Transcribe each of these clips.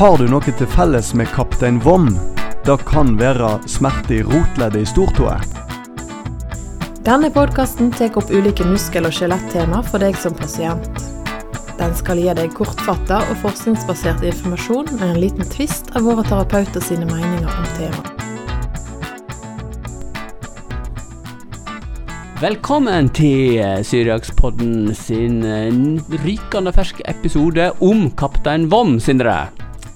Har du noe til felles med kaptein Vom? Det kan være smerte i rotleddet i stortåa. Denne podkasten tar opp ulike muskel- og skjelettema for deg som pasient. Den skal gi deg kortfatta og forskningsbasert informasjon med en liten tvist av våre terapeuter sine meninger om temaet. Velkommen til eh, Syriakspodden sin eh, rykende ferske episode om Kaptein Vom, Sindre.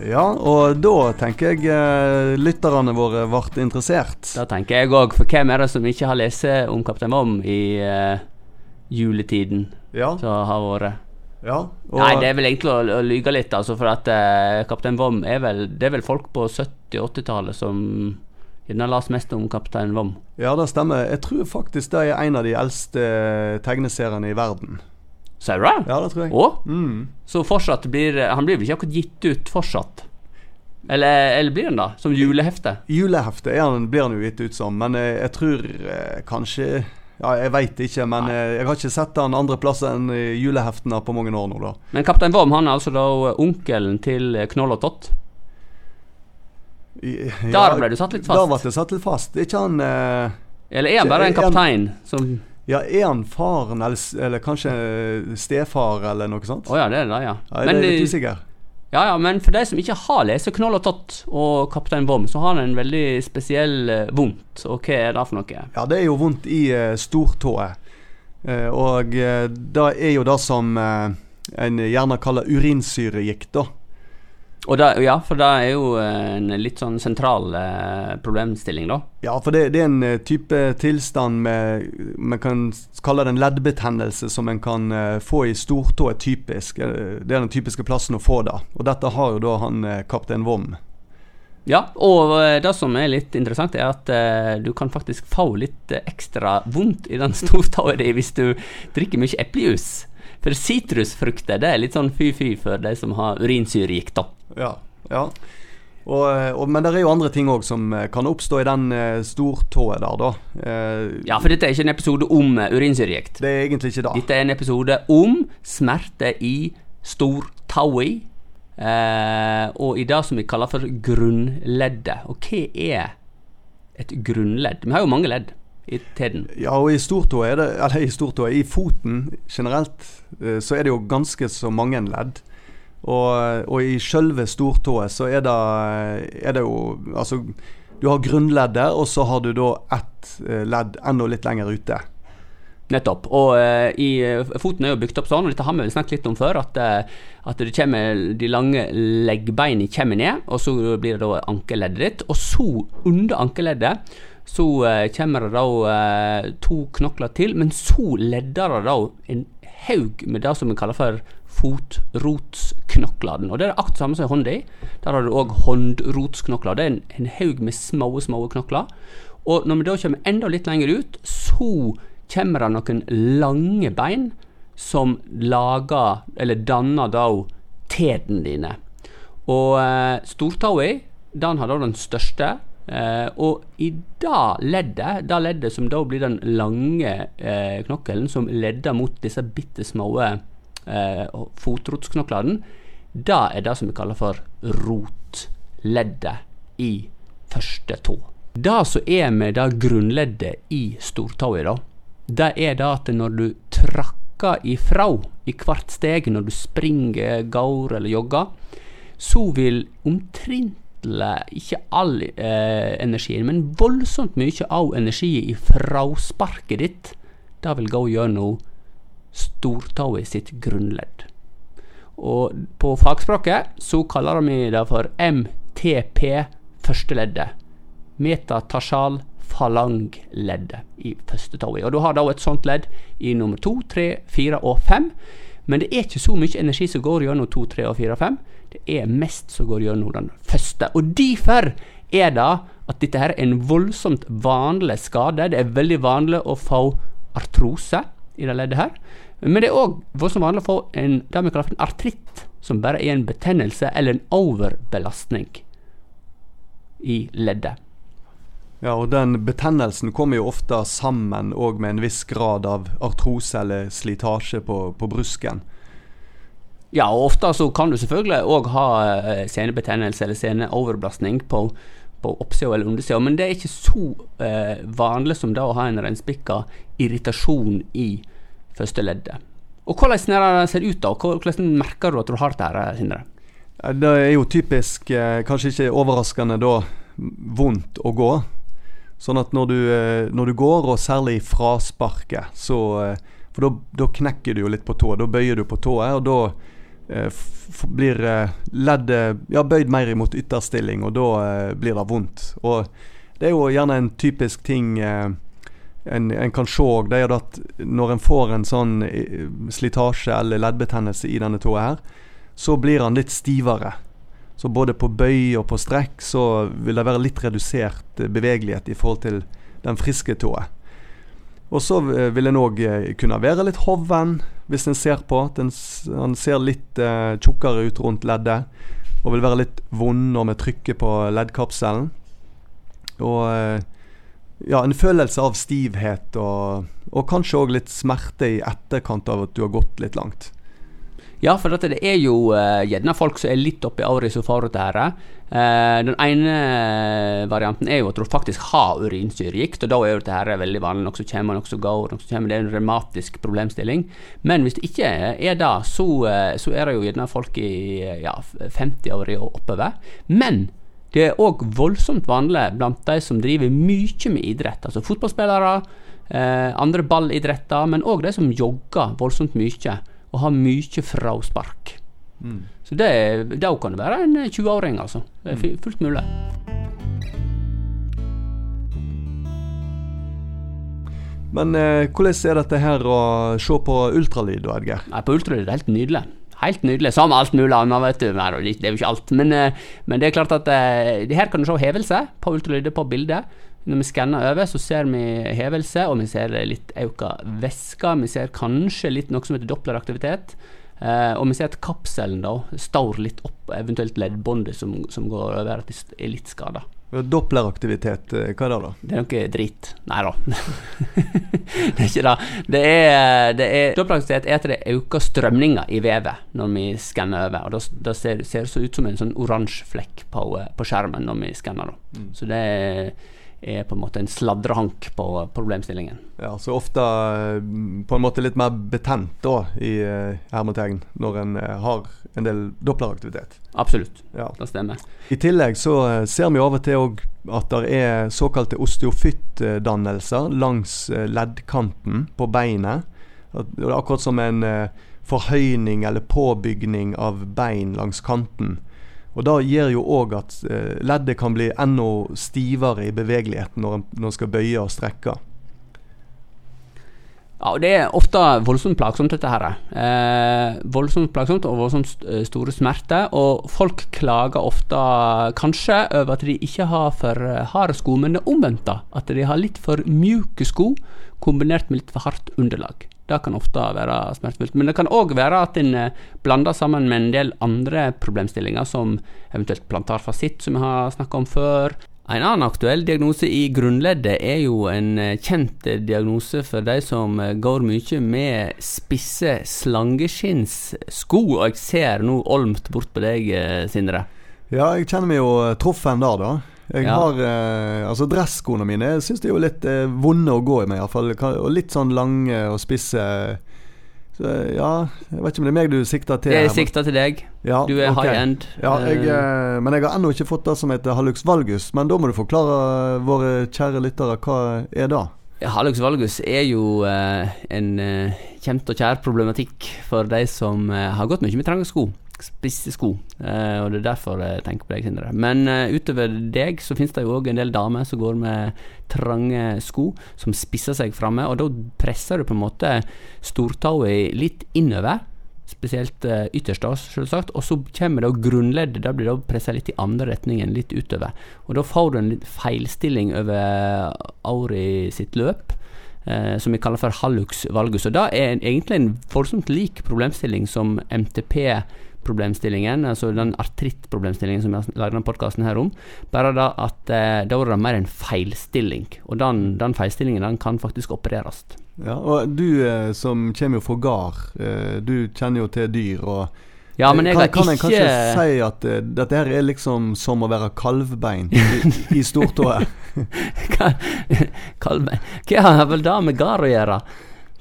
Ja, og da tenker jeg eh, lytterne våre ble interessert. Da tenker jeg òg, for hvem er det som ikke har lest om Kaptein Vom i uh, juletiden Ja, som har vært? ja. Og, Nei, det er vel egentlig å, å lyge litt, altså, for at uh, Kaptein Vom er vel Det er vel folk på 70-80-tallet som gjerne lest mest om Kaptein Vom. ja, det stemmer. Jeg tror faktisk det er en av de eldste tegneseriene i verden. Det? Ja, det tror jeg. Og? Mm. Så fortsatt blir Han blir vel ikke akkurat gitt ut fortsatt? Eller, eller blir han da? Som julehefte? Julehefte han, blir han jo gitt ut som, men jeg, jeg tror eh, kanskje Ja, jeg veit ikke, men eh, jeg har ikke sett han andre plasser enn i juleheftene på mange år nå, da. Men Kaptein Worm han er altså da onkelen til Knoll og Tott. I- Der ble du satt litt fast. Der ble jeg satt litt fast. Ikke han eh, Eller er han bare en kaptein en, som Ja, er han faren, eller, eller kanskje eh, stefar, eller noe sånt? Å ja, det er det, ja. Ja, Men, det er litt eh, usikker. ja, ja, men for de som ikke har lest Knoll og Tott og Kaptein Vom, så har han en veldig spesiell eh, vondt. Og hva er det for noe? Ja, det er jo vondt i uh, stortået. Eh, og uh, det er jo det som eh, en gjerne kaller urinsyregikt, da. Og da, ja, for det er jo eh, en litt sånn sentral eh, problemstilling, da. Ja, for det, det er en eh, type tilstand med Man kan kalle det en leddbetennelse som en kan eh, få i stortået typisk. Eh, det er den typiske plassen å få det. Og dette har jo da han eh, kaptein Vom. Ja, og det som er litt interessant, er at eh, du kan faktisk få litt ekstra vondt i den stortåa di hvis du drikker mye eplejus. For sitrusfrukter det er litt sånn fy-fy for de som har urinsyregikt, da. Ja. ja. Og, eh, og, men det er jo andre ting òg som eh, kan oppstå i den stortåa stortået der, da. Eh, Ja, for dette er ikke en episode om eh, urinsyregikt. Det er egentlig ikke det. Dette er en episode om smerte i stortåa. Eh, og i det som vi kaller for grunnleddet. Og hva er et grunnledd? Vi har jo mange ledd i teden. Ja, og i stortåa er det Eller i stortåa, i foten generelt, eh, så er det jo ganske så mange ledd. Og, og i sjølve stortået så er det, er det jo Altså, du har grunnleddet, og så har du da ett eh, ledd enda litt lenger ute. Nettopp. Og uh, i, eh, foten er jo bygd opp sånn, og dette har vi vel snakket litt om før, at, eh, at det kommer, de lange leggbeina kommer ned, og så blir det da ankeleddet ditt. Og så, under ankeleddet, så eh, kommer det da eh, to knokler til, men så ledder det da en haug med det som vi kaller for fotrotsknoklene. Og det er akkurat samme som hånda. Der har du òg håndrotsknokler. Det er en, en haug med små, små knokler. Og når vi da kommer enda litt lenger ut, så kommer det noen lange bein som lager, eller danner da tærne dine. Og eh, stortåa, den har da den største. Eh, og i det leddet, det leddet som da blir den lange eh, knokkelen som ledder mot disse bitte små eh, fotrotsknoklene, det er det som vi kaller for rotleddet i første tå. Det som er med det grunnleddet i stortåa, da, det er det at når du trakker ifra i hvert steg, når du springer, går eller jogger, så vil omtrentlig ikke all eh, energien, men voldsomt mye av energien i frasparket ditt, det vil gå gjennom stortåa sitt grunnledd. Og på fagspråket så kaller vi det for MTP førsteleddet. Metatarsal falangleddet i første tåa. Og du har da et sånt ledd i nummer to, tre, fire og fem. Men det er ikke så mye energi som går gjennom to, tre og fire og fem. Det er mest som går gjennom den første. Og derfor er det at dette her er en voldsomt vanlig skade. Det er veldig vanlig å få artrose i det leddet her. Men det er òg voldsomt vanlig å få en, en artritt, som bare er en betennelse eller en overbelastning i leddet. Ja, og den betennelsen kommer jo ofte sammen òg med en viss grad av artrose eller slitasje på, på brusken. Ja, og ofte så kan du selvfølgelig òg ha eh, senebetennelse eller seneoverbelastning på, på oppsida eller undersida, men det er ikke så eh, vanlig som det å ha en reinspikka irritasjon i første leddet. Og Hvordan ser det ut, da? Hvordan merker du at du har dette, her, Sindre? Det er jo typisk, eh, kanskje ikke overraskende da, vondt å gå. Sånn at når du, eh, når du går, og særlig i frasparket, så eh, For da knekker du jo litt på tå. Da bøyer du på tået, og da eh, blir leddet ja, bøyd mer imot ytterstilling, og da blir det vondt. Og det er jo gjerne en typisk ting en, en, kan se det er at når en får en sånn slitasje eller leddbetennelse i denne tåa her, så blir han litt stivere. Så både på bøy og på strekk så vil det være litt redusert eh, bevegelighet i forhold til den friske tåa. Og så eh, vil en òg eh, kunne være litt hoven hvis en ser på. Den, han ser litt eh, tjukkere ut rundt leddet og vil være litt vond når vi trykker på leddkapselen. Og ja, en følelse av stivhet og, og kanskje òg litt smerte i etterkant av at du har gått litt langt. Ja, for det er jo uh, gjerne folk som er litt oppi året som får dette. Uh, den ene varianten er jo at du faktisk har urinsyregikt, og da er jo dette veldig vanlig. Noe som kommer, noe som går. Noe som kommer. Det er en revmatisk problemstilling. Men hvis det ikke er det, så, så er det jo gjerne folk i ja, 50-åra og oppover. Men det er òg voldsomt vanlig blant de som driver mye med idrett. Altså fotballspillere, uh, andre ballidretter, men òg de som jogger voldsomt mye og har mye fraspark. Mm. Så det, da kan det være en 20-åring, altså. Det er mm. fullt mulig. Men eh, hvordan er dette her å se på ultralyd, Edgar? Nei, På ultralyd er det helt nydelig. Helt nydelig. Som alt mulig annet, vet du. Nei, det er jo ikke alt. Men, eh, men det er klart at eh, her kan du se hevelse på ultralydet på bildet. Når vi skanner over, så ser vi hevelse, og vi ser litt økt væske. Vi ser kanskje litt noe som heter doppleraktivitet. Eh, og vi ser at kapselen da står litt opp, eventuelt leddbåndet som, som, går over, at det er litt skada. Doppleraktivitet, eh, hva er det da? Det er noe drit. Nei da. det er ikke det. Det er, det er Doppleraktivitet er at det øker strømninga i vevet når vi skanner over. og Det ser, ser så ut som en sånn oransje flekk på, eh, på, skjermen når vi skanner. Mm. Så det er er på en måte en sladrehank på problemstillingen. Ja, Så ofte eh, på en måte litt mer betent da, i uh, hermetegn, når en uh, har en del doppleraktivitet. Absolutt, ja. det stemmer. I tillegg så ser vi av og til òg at det er såkalte osteofyttdannelser langs leddkanten på beinet. Det er akkurat som en forhøyning eller påbygning av bein langs kanten. Og Det gjør jo òg at eh, leddet kan bli enda stivere i bevegeligheten når en skal bøye og strekke. Ja, og Det er ofte voldsomt plagsomt, dette her. Eh, voldsomt plagsomt og voldsomt eh, store smerter. Og folk klager ofte kanskje over at de ikke har for harde sko, men det omvendte. At de har litt for mjuke sko kombinert med litt for hardt underlag. Det kan ofte være smertefullt. Men det kan òg være at en eh, blander sammen med en del andre problemstillinger, som eventuelt plantarfasitt, som vi har snakka om før. En annen aktuell diagnose i grunnleddet er jo en eh, kjent diagnose for de som eh, går mye med spisse slangeskinnssko. Og jeg ser nå olmt bort på deg, Sindre. Ja, jeg kjenner meg jo truffen der, da. Jeg ja. har eh, Altså, dresskoene mine syns de er jo litt eh, vonde å gå i meg, iallfall. Og litt sånn lange og spisse. Så, ja, jeg vet ikke om det er meg du sikter til. Jeg sikter til deg. Ja, du er okay. high end. Ja, jeg, eh, eh, men jeg har ennå ikke fått det som heter hallux valgus. Men da må du forklare våre kjære lyttere hva er det? Hallux valgus er jo eh, en eh, kjent og kjær problematikk for de som har gått mye med trange sko spisse sko. Eh, og det er derfor jeg tenker på deg, Sindre. Men uh, utover deg så finnes det jo òg en del damer som går med trange sko, som spisser seg framme. Og da presser du på en måte stortåa litt innover. Spesielt uh, ytterst, da, selvsagt. Og så kommer da grunnleddet. Da blir det pressa litt i andre retningen, litt utover. Og da får du en litt feilstilling over Auri sitt løp. Eh, som vi kaller for hallux valgus. Og Det er egentlig en forsomt lik problemstilling som MTP problemstillingen, altså den artrittproblemstillingen som vi har laget denne podkasten her om. Bare da at eh, da var det mer en feilstilling, og den, den feilstillingen den kan faktisk opereres. Ja, og Du eh, som kommer jo fra gard, eh, du kjenner jo til dyr. og Ja, men jeg kan, kan en kanskje ikke si at uh, dette her er liksom som å være kalvbein i, i stortåa? Kalvbein Hva har vel det med gard å gjøre?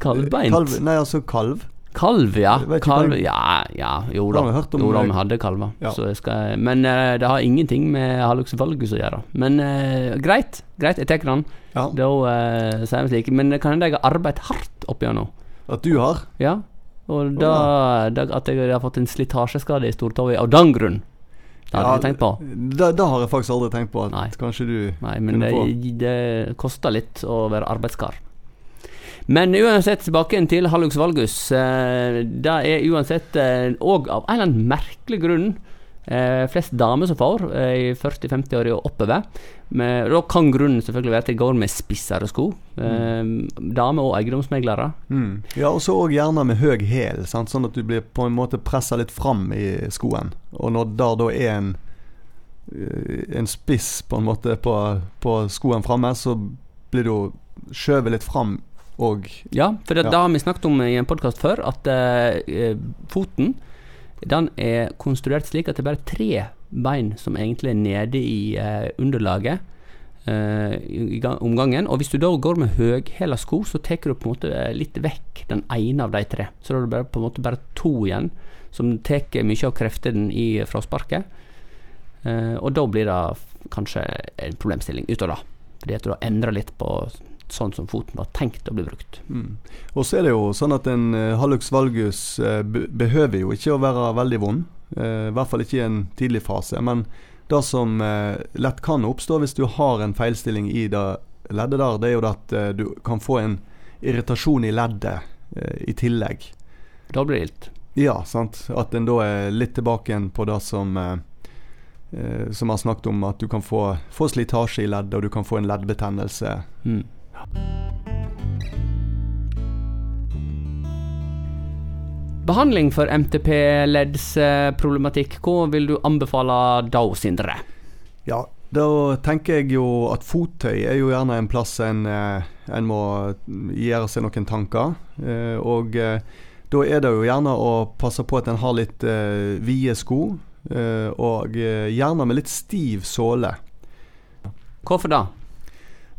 Kalvbeint? Kalv, nei, altså kalv. Kalv, ja. Jeg Kalv, ja, ja, jo Da Jo da, vi hadde kalver. Ja. Så jeg skal, men uh, det har ingenting med hallux valgus å gjøre. Men uh, greit, greit, jeg tar den. Ja, Da uh, sier vi slik. Men kan hende jeg har arbeidet hardt opp igjennom. At du har? Ja. Og da, da At jeg har fått en slitasjeskade i stortåa av den grunn. Det hadde jeg ikke tenkt på. Det, det har jeg faktisk aldri tenkt på. Nei. kanskje du Nei, men det, det koster litt å være arbeidskar. Men uansett, tilbake til hallux valgus. Eh, det er uansett òg av en eller annen merkelig grunn eh, flest damer som får, eh, i 40-50-åra og oppover. Men da kan grunnen selvfølgelig være at de går med spissere sko. Mm. damer og eiendomsmeglere. Mm. Ja, og så òg gjerne med høy hæl, sånn at du blir på en måte pressa litt fram i skoen. Og når der da er en eh, en spiss på en måte på, på skoen framme, så blir du skjøvet litt fram og Ja, for det, Ja. det har vi snakket om i en podkast før, at eh, foten den er konstruert slik at det er bare tre bein som egentlig er nede i uh, underlaget uh, i, omgangen. gang- om. Og hvis du da går med høghæla sko, så tar du på en måte litt vekk den ene av de tre. Så da er det bare, på en måte bare to igjen, som tar mye av kreftene i frasparket. Uh, og da blir det kanskje en problemstilling utover det. Fordi at du har endra litt på sånn som foten var tenkt å bli brukt. mm. Og så er det jo sånn at en uh, hallux valgus eh, behøver jo ikke å være veldig vond. eh, I hvert fall ikke i en tidlig fase. Men det som eh, lett kan oppstå hvis du har en feilstilling i det leddet der, det er jo at eh, du kan få en irritasjon i leddet eh, i tillegg. Da blir det ilt. Ja, sant. At en da er litt tilbake igjen på det som eh, eh, Som har snakket om, at du kan få, få slitasje i leddet, og du kan få en leddbetennelse. Mm. Behandling for MTP-leddsproblematikk, hva vil du anbefale da, Sindre? Ja, da tenker jeg jo at fottøy er jo gjerne en plass en, eh, en må gjøre seg noen tanker. Eh, og eh, da er det jo gjerne å passe på at en har litt eh, vide sko, og gjerne med litt stiv såle. Hvorfor da?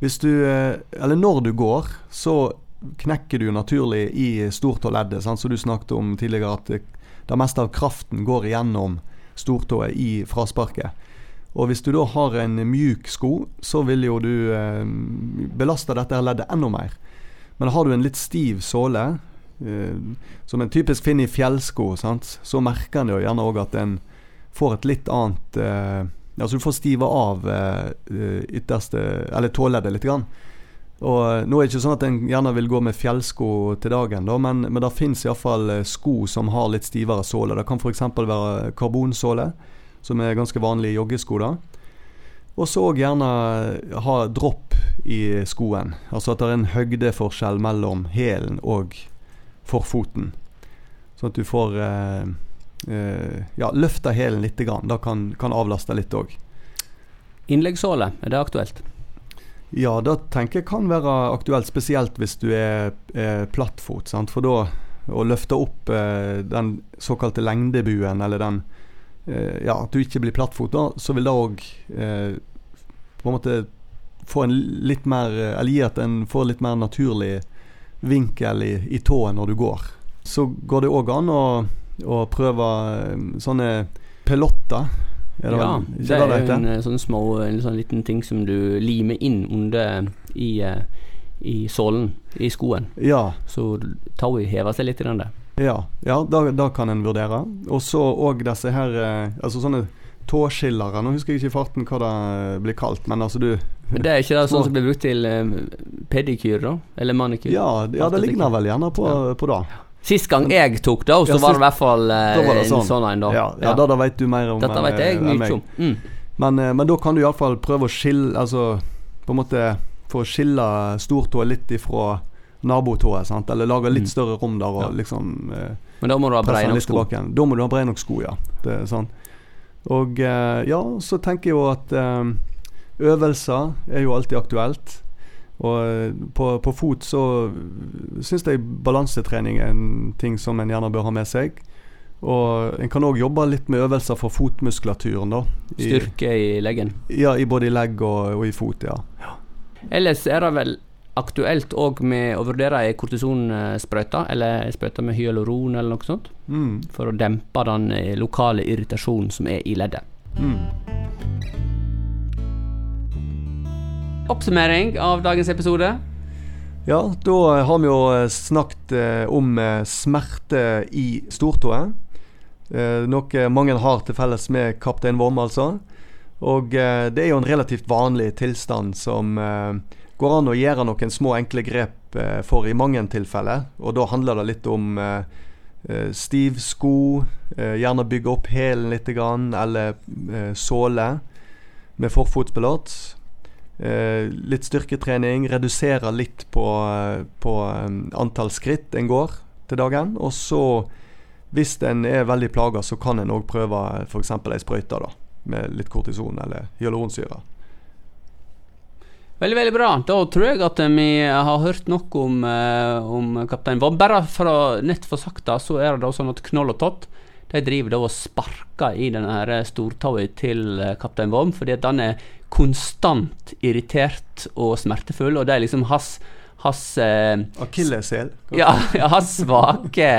Hvis du, eh, eller når du går, så knekker du naturlig i stortåleddet, sant? som du snakket om tidligere, at det meste av kraften går igjennom stortået i frasparket. Og hvis du da har en mjuk sko, så vil jo du eh, belaste dette leddet enda mer. Men har du en litt stiv såle, eh, som en typisk finner i fjellsko, sant? så merker en jo gjerne òg at en får et litt annet eh, Altså du får stiva av eh, eh, ytterste Eller tåleddet litt. Grann. Og eh, Nå er det ikke sånn at en gjerne vil gå med fjellsko til dagen, da, men, men det fins iallfall sko som har litt stivere såle. Det kan f.eks. være karbonsåle, som er ganske vanlig i joggesko. da. Og så òg gjerne ha dropp i skoen. Altså at det er en høgdeforskjell mellom hælen og forfoten. Sånn at du får eh, eh, ja, løfte hælen litt. Grann. Det kan, kan avlaste litt òg. Innleggssåle, er det aktuelt? Ja, det tenker jeg kan være aktuelt, spesielt hvis du er, er plattfot. Sant? For da å løfte opp eh, den såkalte lengdebuen, eller den eh, Ja, at du ikke blir plattfot, da, så vil det òg eh, på en måte få en litt mer Eller gi at en får litt mer naturlig vinkel i, i tåen når du går. Så går det òg an å, å prøve eh, sånne pelotter. Er det ja, vel- det er det en eh, sånn små, en sånn liten ting som du limer inn under i, eh, i sålen i skoen. Ja. Så tauet hever seg litt i den der. Ja, ja da, da kan en vurdere. Og så òg disse her eh, Altså sånne tåskillere. Nå husker jeg ikke i farten hva det eh, blir kalt, men altså du Men det er ikke det sånn som blir brukt til eh, pedikyr, da? Eller manikyr? Ja, ja det ligner vel gjerne på, Ja. på det. Sist gang jeg tok det, og så Ja, var det i hvert fall eh, en sånn. sånn en, da. Ja, ja, da, da vet du mer om Dette vet jeg eh, mye om. Mm. Men, eh, men da kan du iallfall prøve å skille Altså på en måte få skille stortåa litt ifra nabotåa, eller lage litt Mm. større rom der og Ja. liksom eh, Men da må du ha brei nok sko. Da må du ha brei nok sko, ja. Det sånn. Og eh, ja, så tenker jeg jo at eh, øvelser er jo alltid aktuelt. Og eh, på, på fot så syns jeg balansetrening er en ting som en gjerne bør ha med seg. Og en kan òg jobbe litt med øvelser for fotmuskulaturen. da. I, Styrke i leggen. ja, i både i legg og, og i fot, ja. Ellers er det vel aktuelt òg med å vurdere ei kortisonsprøyte, eller sprøyte med hyaluron eller noe sånt, Mm. for å dempe den lokale irritasjonen som er i leddet. Mm. Oppsummering av dagens episode. Ja, da har vi jo eh, snakket eh, om eh, smerte i stortåa. Noe mange har til felles med kaptein Vom, altså. Og det er jo en relativt vanlig tilstand som går an å gjøre noen små, enkle grep for i mange tilfeller. Og da handler det litt om stiv sko, gjerne bygge opp hælen litt, eller såle med forfotsbelåt. Eh, litt styrketrening, redusere litt på, eh, på eh, antall skritt en går til dagen. Og så, hvis en er veldig plaga, så kan en òg prøve f.eks. ei sprøyte da, med litt kortison eller hyaluronsyre. Veldig, veldig bra. Da tror jeg at vi har hørt nok om, eh, om kaptein Vom. Bare for å nett få sagt så er det da sånn at Knoll og Tott de driver da og sparker i den her stortåa til eh, kaptein Wom fordi at han er konstant irritert og smertefull, og det er liksom hans hans, eh, Akilleshæl. ja, ja, hans svake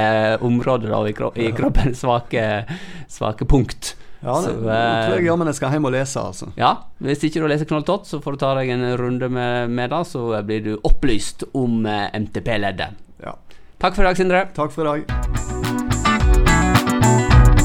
område da, i, kro i kroppen. Svake, svake punkt. Ja, det, Så, nå tror jeg eh, jammen jeg skal hjem og lese, altså. Ja, hvis ikke du leser Knoll Tott, så får du ta deg en runde med, med det, så blir du opplyst om eh, MTP-leddet. Ja. Takk for i dag, Sindre. Takk for i dag.